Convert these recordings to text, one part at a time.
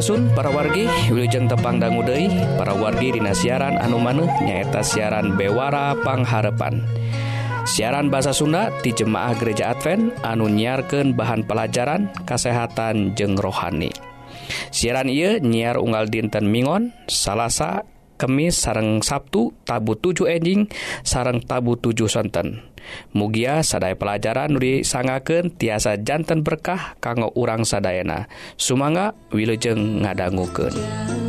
Surasun para wargi Wilujeng Tepang Dangudei para wargi Dina siaran anu maneh nyaeta siaran Bewara Pangharepan. Siaran bahasa Sunda di Jemaah Gereja Advent anu nyiarkan bahan pelajaran kesehatan jeng rohani. Siaran ia nyiar unggal dinten Mingon Salasa Kemis sareng Sabtu tabu 7 enjing sareng tabu 7 sonten. mugia sadai pelajaran Nuri sangaken tiasa jantan berkah kanggo urang sadayana Sumanga wilujeng ngadangguken.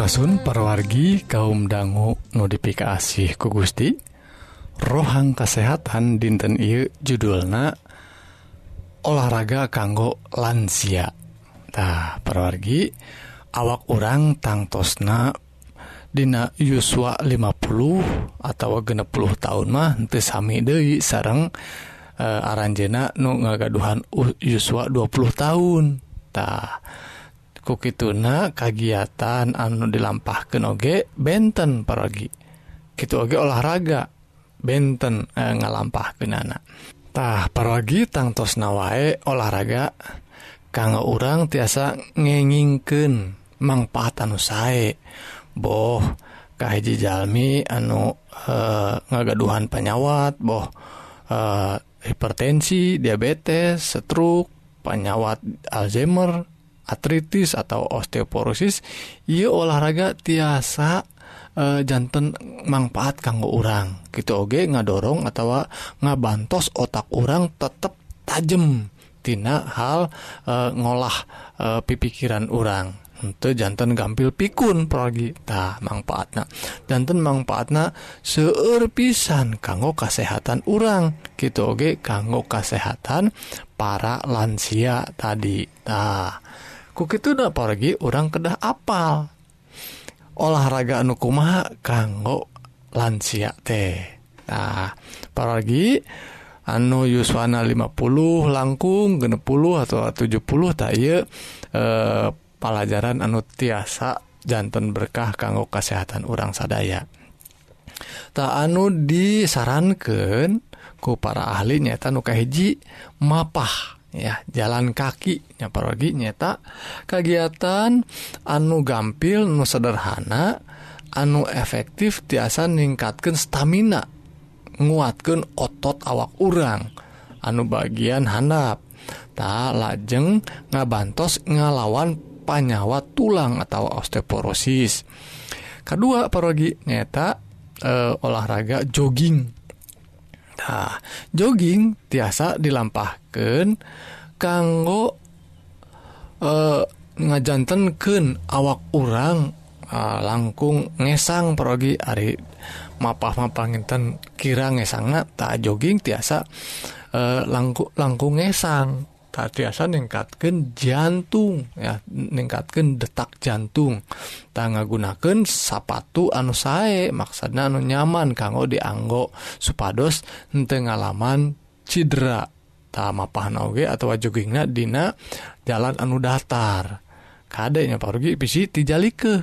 Raun parwargi kaumdanggu notifikasi ku Gusti. Rohang kasehatan dinten I judulna olahraga kanggo lansiatah perwargi awak orang tangtosna Dina Yuswa 50 atau genep 10 tahun mah Sami Dewi sarang e, eh, Aranjena nu ngagaduhan Yuswa 20 tahuntah kuki tuna kagiatan anu dilampahkan oge benten paragi gitu oge olahraga benten e, ngalampah kenanatah parogi tangtos nawae olahraga kang urang tiasa ngengingken manfaat anu sae. Boh kahiji jalmi anu e, ngagaduhan penyawat boh e, hipertensi diabetes stroke penyawat Alzheimer artritis atau osteoporosis ia olahraga tiasa jantan manfaat kanggo orang gitu Oge ngadorong atau ngabantos otak orang tetap tajamtina hal ngolah pipikiran orang untuk jantan gampil pikun progita manfaatnya jantan manfaatnya seurpisan kanggo kesehatan orang gitu Oge kanggo kesehatan para lansia tadi nah kukitu udah pergi orang kedah apal. Olahraga nukumaha kanggo lansia teh. Nah paragi anu Yuswana 50 langkung genepuluh atau 70 tay eh pelajaran anu tiasa jantan berkah kanggo kesehatan orang sadaya. Tak anu disarankan ku para ahli tanuka hiji mapah. ya jalan kaki nyaparogi nyeta. Kegiatan anu gampil nu sederhana anu efektif tiasa ningkatkan stamina nguatkan otot awak urang anu bagian handap. Tak lajeng ngabantos ngalawan panyawa tulang atau osteoporosis. Kedua parogi nyata e, eh, olahraga jogging. Nah jogging tiasa dilampah gunaken kanggo eh ngajantanken awak urang. Uh, langkung ngesang perogi Ari mapah-mapanginten kira ngesanga tak jogging tiasa uh, langku langkung ngesang. Tak tiasa ningkatkan jantung ya ningkatkan detak jantung. Tangga gunakan sapatu anu sae maksudnya anu nyaman kanggo dianggo supados ente ngalaman cedera Tamapahnauge atau joggingnya Dina jalan anu datar. Kadenya parugi bisi tijali ke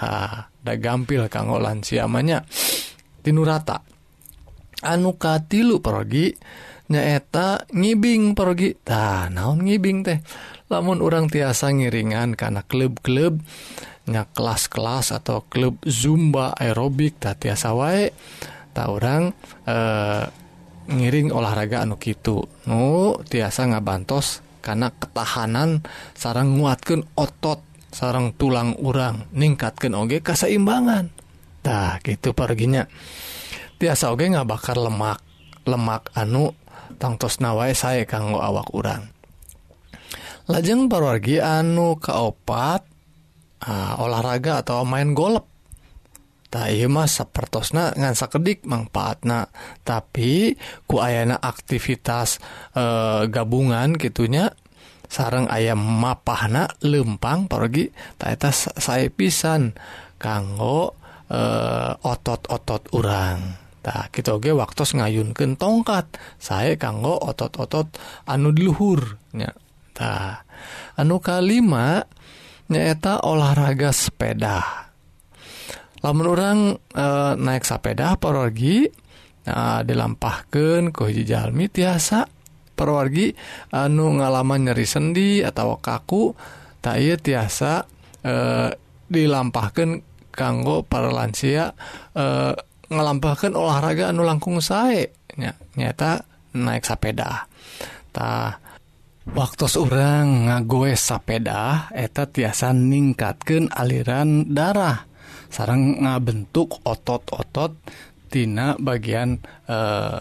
ha da gampil kanggo lansiamanya tinu rata. Anu katilu pergi nyaeta ngibing pergi tah naon ngibing teh? Lamun orang tiasa ngiringan karena klub-klub nya kelas-kelas atau klub zumba aerobik tak tiasa wae. Tak orang eh ngiring olahraga anu gitu nu tiasa ngabantos karena ketahanan sarang nguatkan otot sarang tulang urang ningkatkan oge keseimbangan nah gitu perginya tiasa oge nggak bakar lemak lemak anu tangtos nawae saya kanggo awak urang. Lajeng parwargi anu kaopat uh, olahraga atau main golep. mas sapertosna ngan sakedik manfaatna tapi ku ayana aktivitas e, gabungan gitunya sarang ayam mapahna lempang pergi taeta saya pisan. Kanggo e, otot-otot urang. Nah, kita oke waktu ngayunkan tongkat. Saya kanggo otot-otot anu diluhurnya anu kalima nyaeta olahraga sepeda. lamun orang e, eh, naik sepeda perorgi nah, eh, dilampahkan ke hiji jalmi tiasa. Perwargi anu eh, ngalaman nyeri sendi atau kaku tak iya tiasa e, dilampahkan kanggo para lansia e, ngelampahkan olahraga anu langkung sae. Ny nyata naik sepeda tah waktu seorang ngagoes sepeda eta tiasa ningkatkan aliran darah. sarang ngabentuk otot-otottina bagian eh,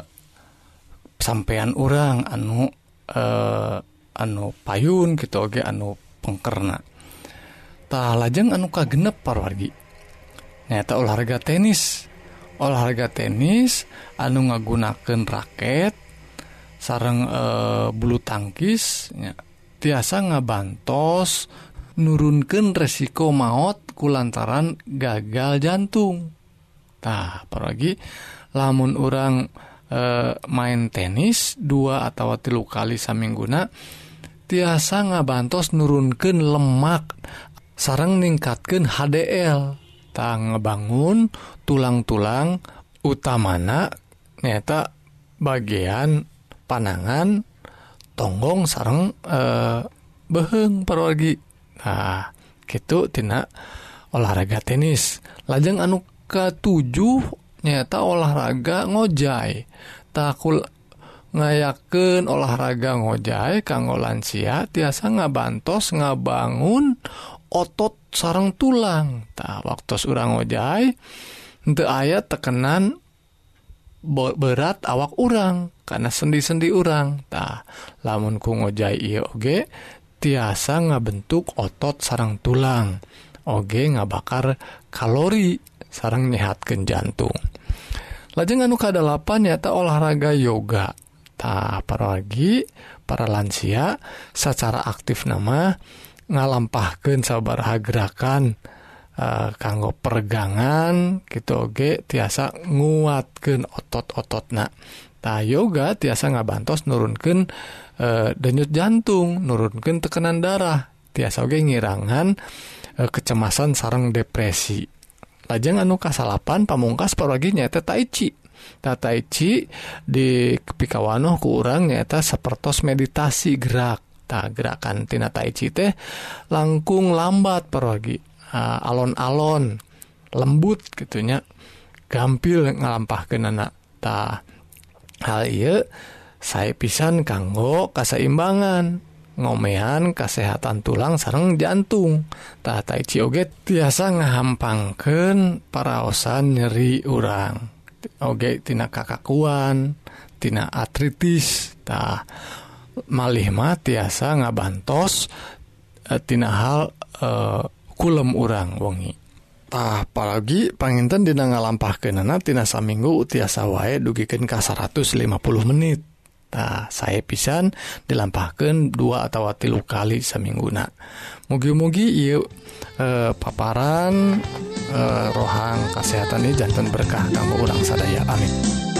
sampeyan orang anu eh, anu payun gitu Oke anu pengkernatah lajeng anu ka genep parwarginyata olahraga tenis. Olahraga tenis anu ngagunaken raket sarang eh, bulu tangkisnya tiasa ngabantos nurunken resiko maut ku lantaran gagal jantungtah apalagi lamun orang e, main tenis dua atau tilu kali samingguna tiasa ngabantos nurunken lemak sarang ningkatkan HDL tak ngebangun tulang-tulang utamana nyata bagian panangan tonggong sarang e, beheng pergi Nah gitutina olahraga tenis. Lajeng anu ke7 nyata olahraga ngojai. Takul ngayaken olahraga ngojai kanggo lansia tiasa ngabantos ngabangun otot sarang tulang. Tak waktu orang ngojai untuk ayat tekenan berat awak urang karena sendi-sendi urang. Tak lamunku ngojai oge tiasa ngabentuk otot sarang tulang. Oge ngabakar kalori sarang nyehatkan jantung. Lajeng anu kedalapan nyata olahraga yoga. Ta para lagi para lansia secara aktif nama ngalampahkan sabarha gerakan uh, eh, kanggo pergangan gitu oge tiasa nguatkan otot-otot nah Nah, yoga tiasa ngabantos nurunkan e, denyut jantung, nurunkan tekanan darah, tiasa oge ngirangan e, kecemasan sarang depresi. Lajeng anu kasalapan pamungkas paragi nyata taichi. Nah, taichi di kepikawanoh ku urang nyata sepertos meditasi gerak. Nah, gerakan tina taichi teh langkung lambat paragi. alon-alon lembut gitunya gampil ngalampah ke nana. Tah hal I saya pisan kanggo kaseimbangan ngomehan kesehatan tulang sarang jantungtah Taichi oge tiasa ngahampangken paraosan nyeri urang. Ogetina kakakuantina atritistah malihmah tiasa ngabantos eh, tina hal e, kulem urang wengi. tah apalagi panginten dina ngalampahkeunana tina saminggu tiasa wae dugikeun ka 150 menit. Tah saya pisan dilampahkan dua atau tilu kali samingguna. Mugi-mugi ieu e, paparan e, rohang kesehatan ini jantan berkah kanggo urang sadaya. Amin.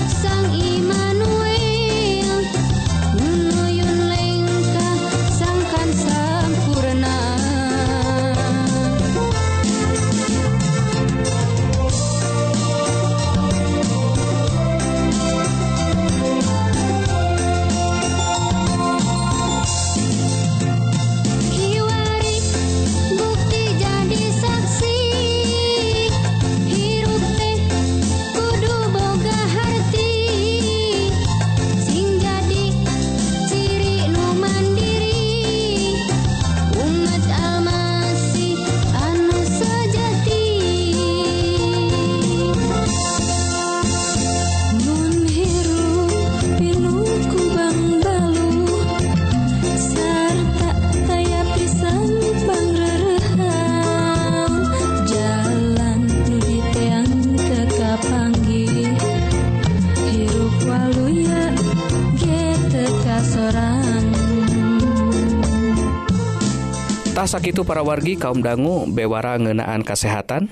sakit para wargi kaum dangu bewara ngenaan kesehatan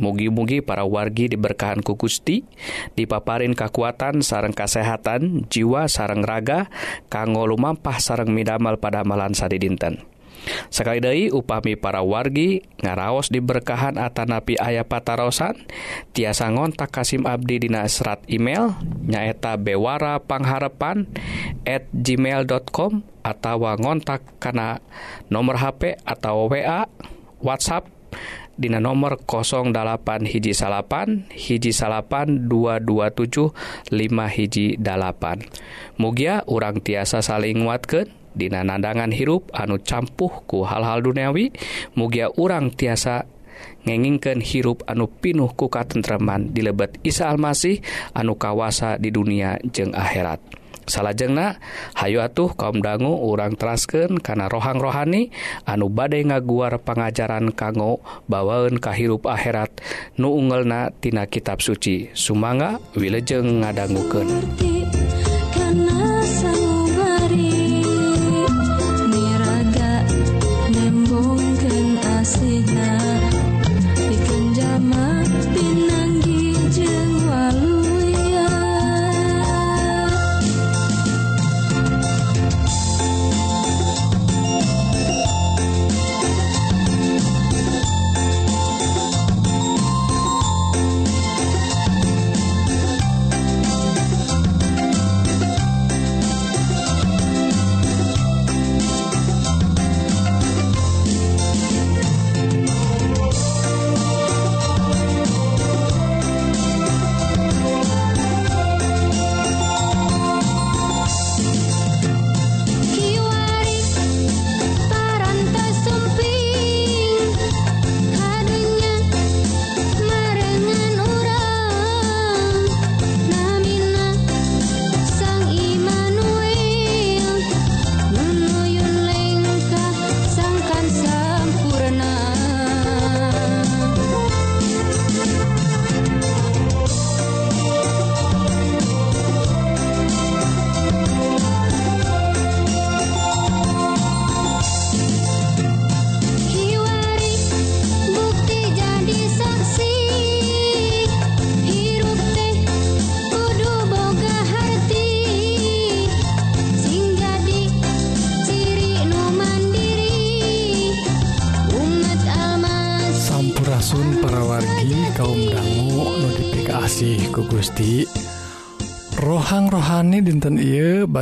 mugi-mugi para wargi diberkahan ku Gusti dipaparin kekuatan sarang kesehatan jiwa sarang raga kanggo lumampah sarang midamal pada amalan sadi dinten. Sekali dari upami para wargi ngaraos diberkahan Atanapi ayah patarosan tiasa ngontak Kasim Abdi dina serat email nyaeta bewara pangharepan at gmail.com atawa ngontak karena nomor HP atau wa WhatsApp Dina nomor 08 hiji salapan hiji salapan 227 5 hiji dalapan. Mugia urang tiasa saling nguatkan Dina nandangan hirup anu campuhku hal-hal duniawi. Mugia urang tiasa ngengingken hirup anu pinuh kuka tentreman dilebet Isa Almasih anu kawasa di dunia jeung akhirat. salahjengna Hayu atuh kaum dangu urang trasken karena rohang rohani anu badai ngaguar pengajaran kanggo bawaun kahirup akhirat. Nu ungelna tina kitab suci. Sumanga wilejeng ngadangguken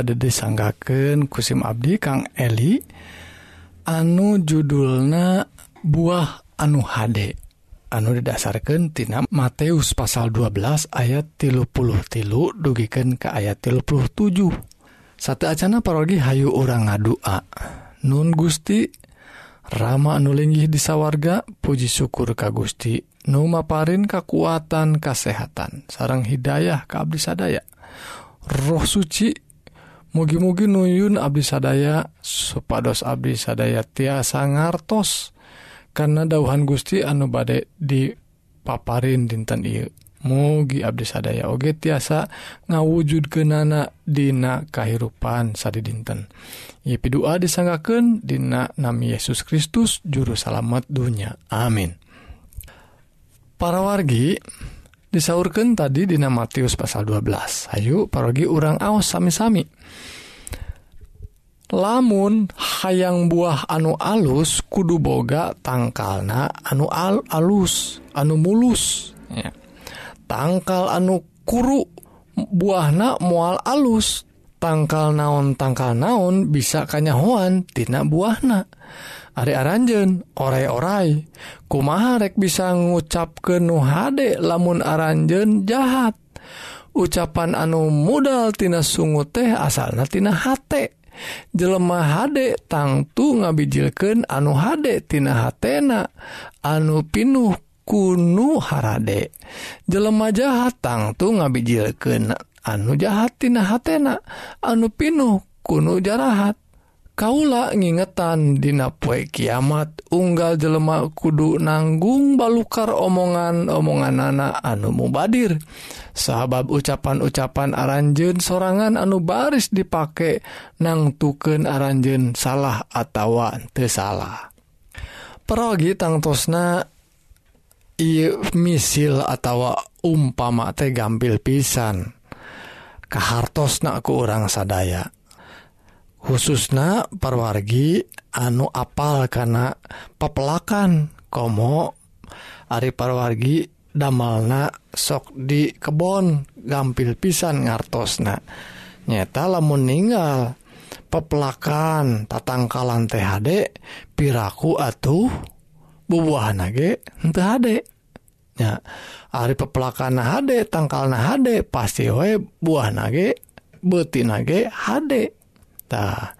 ada disanggaken kusim Abdi Kang Eli. Anu judulna buah anu HD anu didasarkantina Matius pasal 12 ayat tilupul tilu dugiken ke ayat 37 7 satu Acana parogi Hayu orang ngadua. Nun Gusti Rama nulinggih disawarga Puji syukur ka Gusti. Numaparin kekuatan kasehatan. Sarang Hidayah ke Abdi sadaya. Roh suci mugi-mugi nuyun Abdi sadaya supados Abdi sadaya tiasa ngartos karena dauhan Gusti anu badai di paparin dinten I mugi Abdi sadaya Oge tiasa ngawujud ke nana Dina kahirupan sadi dinten. Yipi doa disanggaken Dina nami Yesus Kristus juru salamet dunya. Amin. Para wargi yang disaurkan tadi Dina Matius pasal 12 Ayo parogi urang aos sami-sami. Lamun hayang buah anu alus kudu boga tangkalna anu al alus anu mulus. Ya. tangkal anu kuru buahna mual alus. Tangkal naon tangkal naon bisa kanyahoan tina buahna. Ari aranjen orai-orai kumaharek bisa ngucapkeun nu hade lamun aranjen jahat? Ucapan anu modaltina sungu teh asaltina hate. Jelema hade tangtu ngabijilken anu HDtina hatena anu pinuh kuno Harade. Jelema jahat tangtu ngabijilken anu jahattina hatena anu pinuh kuno jarahat. Kaula ngingetan dina poe kiamat. Unggal jelema kudu nanggung balukar omongan-omongan anak anu mubadir. Sahabat ucapan-ucapan aranjen sorangan anu baris dipake nangtuken aranjen salah atawa teu salah. Perogi tangtosna misil atau umpama teh gampil pisan. Kehartos na orang sadaya. khususnya parwargi anu apal karena pepelakan komo Ari parwargi damalna sok di kebon gampil pisan ngartosna. Nyata lamun meninggal pepelakan tatangkalan THD piraku atuh bubuah nage ente HD ya Ari pepelakan HD tangkal HD pasti we buah nage beti nage HD Tah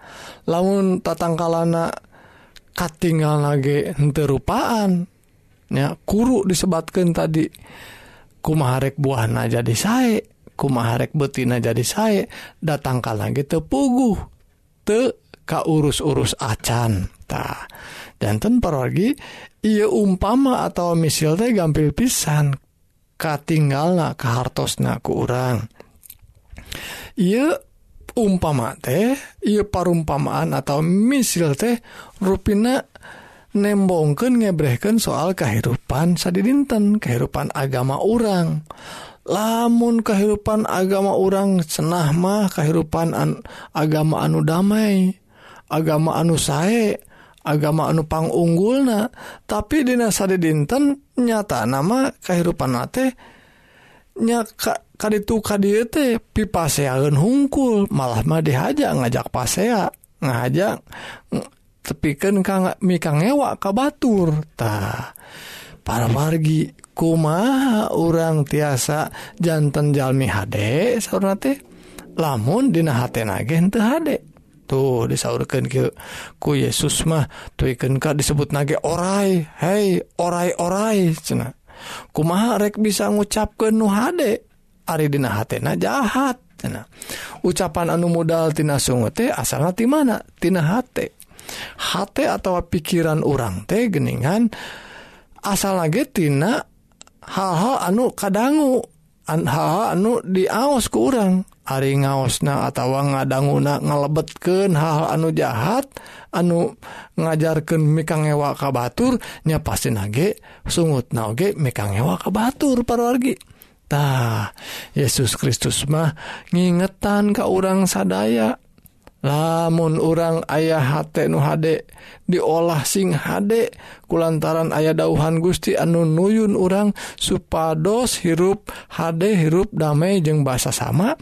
lamun tatangkalana katinggal lagi terupaan ya kuru disebatkan tadi kumaharek buahna jadi saya kumaharek betina jadi saya datangkan lagi tepuguh te ka urus-urus acan tah jantan pergi ia umpama atau misil teh gampil pisan katinggal na kehartosna ku orang ia umpama teh ia parumpamaan atau misil teh ruina nembongken ngebreken soal kehidupan sad dinten kehidupan agama orang lamun kehidupan agama orang senah mah kehidupan an, agama anu damai agama anu sae agama anupang unggulna tapi Dina sade dinten nyata nama kehidupan teh nya kali itu kali teh pipasean hungkul malah mah dihaja ngajak pasea ngajak tepikan kang mikang ngewa ka batur ta para margi kuma urang tiasa jantan jalmi hade saurna teh? Lamun dina hatena nage henteu hade. Tuh disaurkeun ke ku Yesus mah tuikeun ka disebut nage orai hei orai orai cenah. kumaharek bisa ngucapkan nu Hde Aridina hatna jahat nah, ucapan anu modaltina sungu teh asalti manatina H atau pikiran orang teh geningan asal lagtina hal-hal anu kadanggu hal-hal anu diaos ke orang Ari ngaosna atawa ngadanguna ngalebetken hal anu jahat anu ngajarkan mikang ewa ka Batur nya pasti nage sungut nage mikang ewa ka Batur para wargi tah Yesus Kristus mah ngingetan ke urang sadaya. lamun orang ayah H nu HD diolah sing HD kulantaran ayah dauhan Gusti anu nuyun orang supados hirup HD hirup damai jeung bahasa sama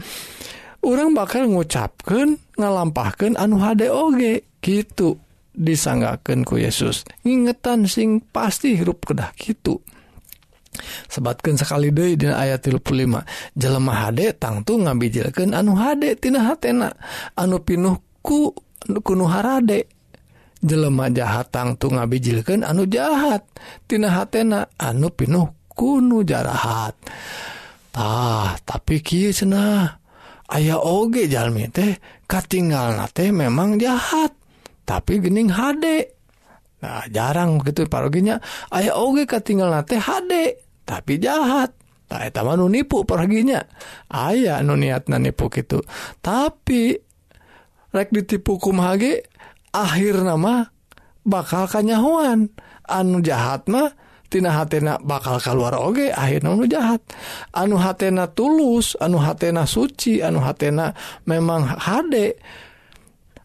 orang bakal ngucapkan ngalampahkan anu hade oge gitu disanggaken ku Yesus. Ngingetan sing pasti hirup kedah gitu sebatkan sekali De ayat 35 jelemah HD tangtu ngabijilkan anu HDtinana anu pinuhku kunuharade jelemah jahat tangtu ngabijilkan anu jahattinana anu pinuh kuno jarahattah tapi Ki senah aya oge jalmi teh katingal na teh memang jahat tapi gening HD. Nah jarang begitu paroginya aya oge ketinggal nate HD tapi jahat. Nah, nu nipu perginya aya nu niat na nipu gitu tapi rek ditipukum HG akhir nama bakal kanyahuan. Anu jahat mah tina hatena bakal keluar oge akhir anu jahat. Anu hatena tulus anu hatena suci anu hatena memang HD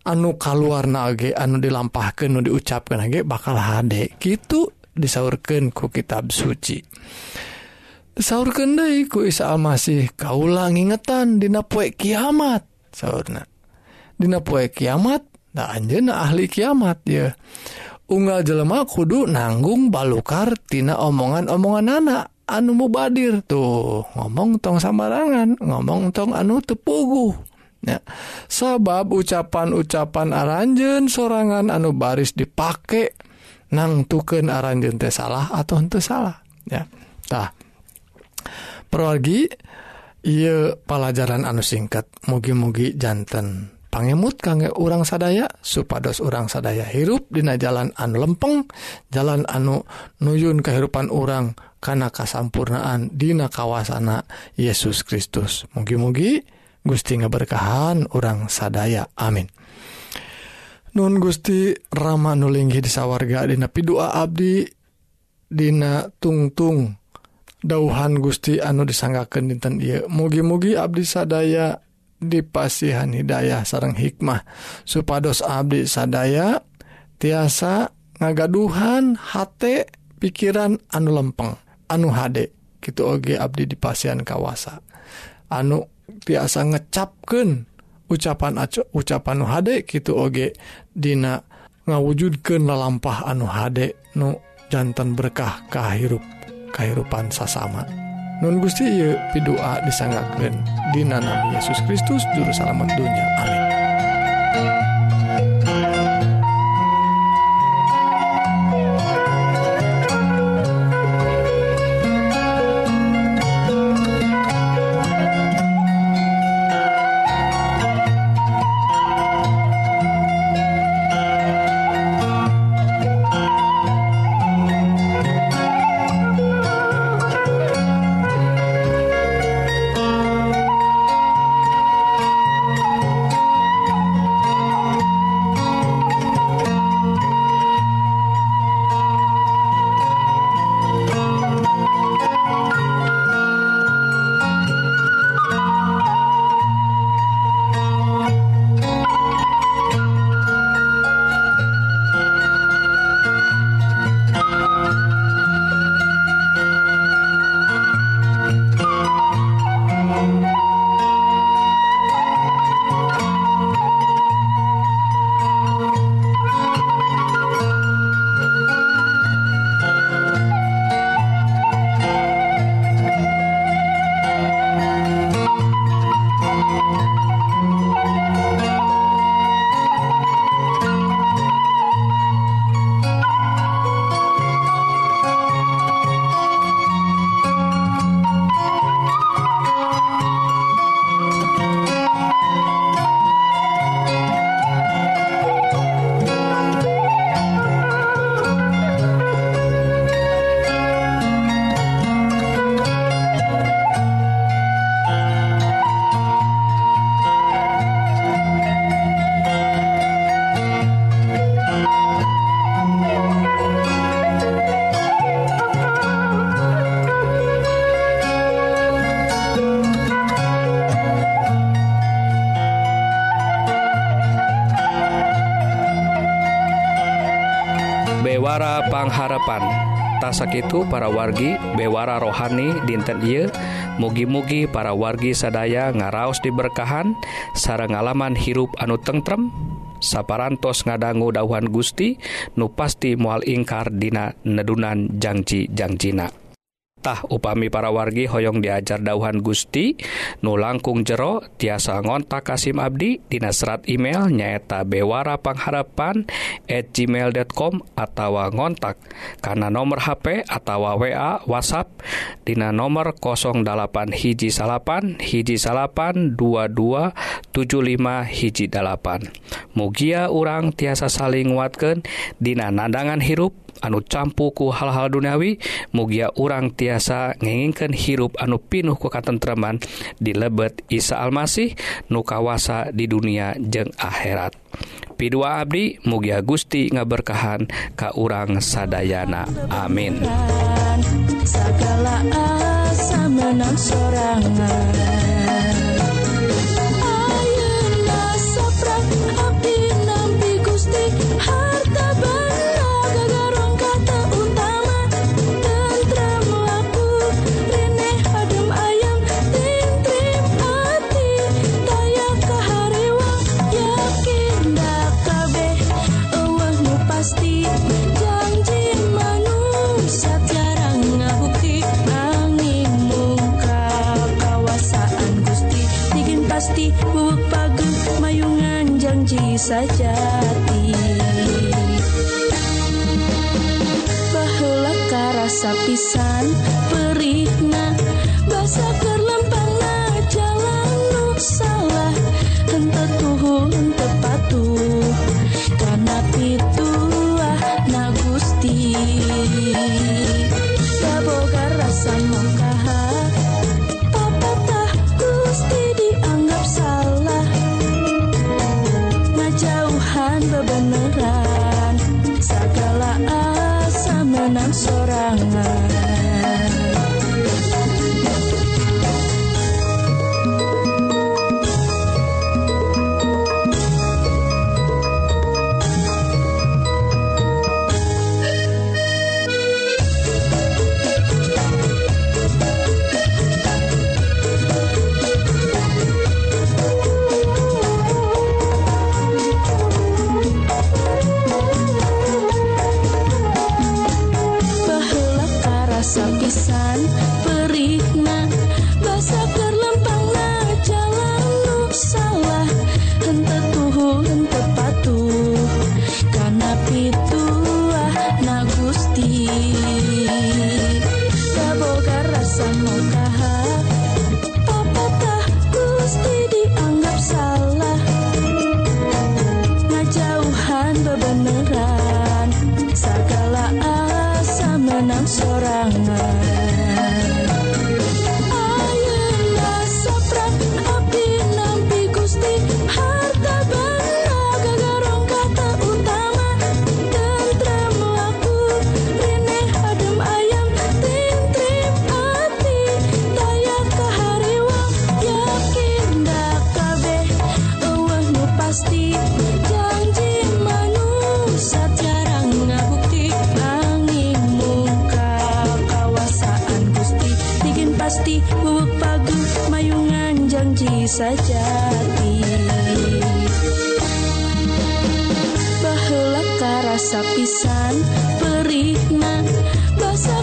anu keluar nage anu dilampahkan nu diucapkan nage bakal HD gitu disaurkan ku kitab suci. Disaurkan deh ku Isa Almasih kaulah ingetan dina poe kiamat saurna. Dina poe kiamat da anjeuna ahli kiamat ya unggal jelema kudu nanggung balukar tina omongan-omongan anak anu mubadir tuh. Ngomong tong samarangan ngomong tong anu tepuguh. Ya. sabab ucapan-ucapan aranjen sorangan anu baris dipakai nangtuken aranjen teh salah atau untuk salah yatah pergi ia pelajaran anu singkat mugi-mugi jantan pangemut kangge urang sadaya supados urang sadaya hirup dina jalan anu lempeng jalan anu nuyun kehidupan orang karena kasampurnaan dina kawasana Yesus Kristus. Mugi-mugi Gusti ngaberkahan orang sadaya. Amin. Nun Gusti Rama nulinggi disawarga Dina pidua Abdi Dina tungtung dauhan Gusti anu disanggaken dinten Ieu. Mugi-mugi Abdi sadaya dipasihan Hidayah sarang hikmah. Supados Abdi sadaya tiasa ngagaduhan hate pikiran anu lempeng anu HD gitu Oge Abdi dipasihan kawasa. Anu tiasa ngecapken ucapan acu ucapan nu HD gitu oge. Dina ngawujudkan lalampah anu HD nu jantan berkah kahirup kehidupan sasama. Nun Gusti Pidoa disanggaken Dina Nabi Yesus Kristus juru salamet dunya Amin. sakitu para wargi bewara rohani dinten Ieu. Mugi-mugi para wargi sadaya ngaraos diberkahan sarang ngalaman hirup anu tentrem. Saparantos ngadanggu dauhan Gusti nu pasti mual ingkar dina nedunan Jangcijangcina. Tah upami para wargi Hoong diajar dauhan Gusti nu langkung jero tiasa ngontak Kasim Abdi Dinasrat email nyaeta Bewara Pangharapan@ gmail.com atawa ngontak. Karena nomor HP atawa wa WhatsApp Dina nomor 08 hiji salapan hiji salapan 2275 hiji 8 mugia urang tiasa saling watken Dina nadangan hirup anu campuku hal-hal duniawi mugia urang tiasa ngenginkan hirup anu pinuh ku katentraman di lebet Isa Almasih nukawasa di dunia jeng akhirat. Pi2 Abdi mugia Gusti ngaberkahan Ka urang sadayana. Amin. Segala asa menang sorangan. Ayeuna saprak sapisan perikna basa kerlempangna jalan nu salah henteu tuhun henteu patuh kana pituah na Gusti pasti bubuk pagu mayungan janji sajati. Baheula karasa pisan perihna basa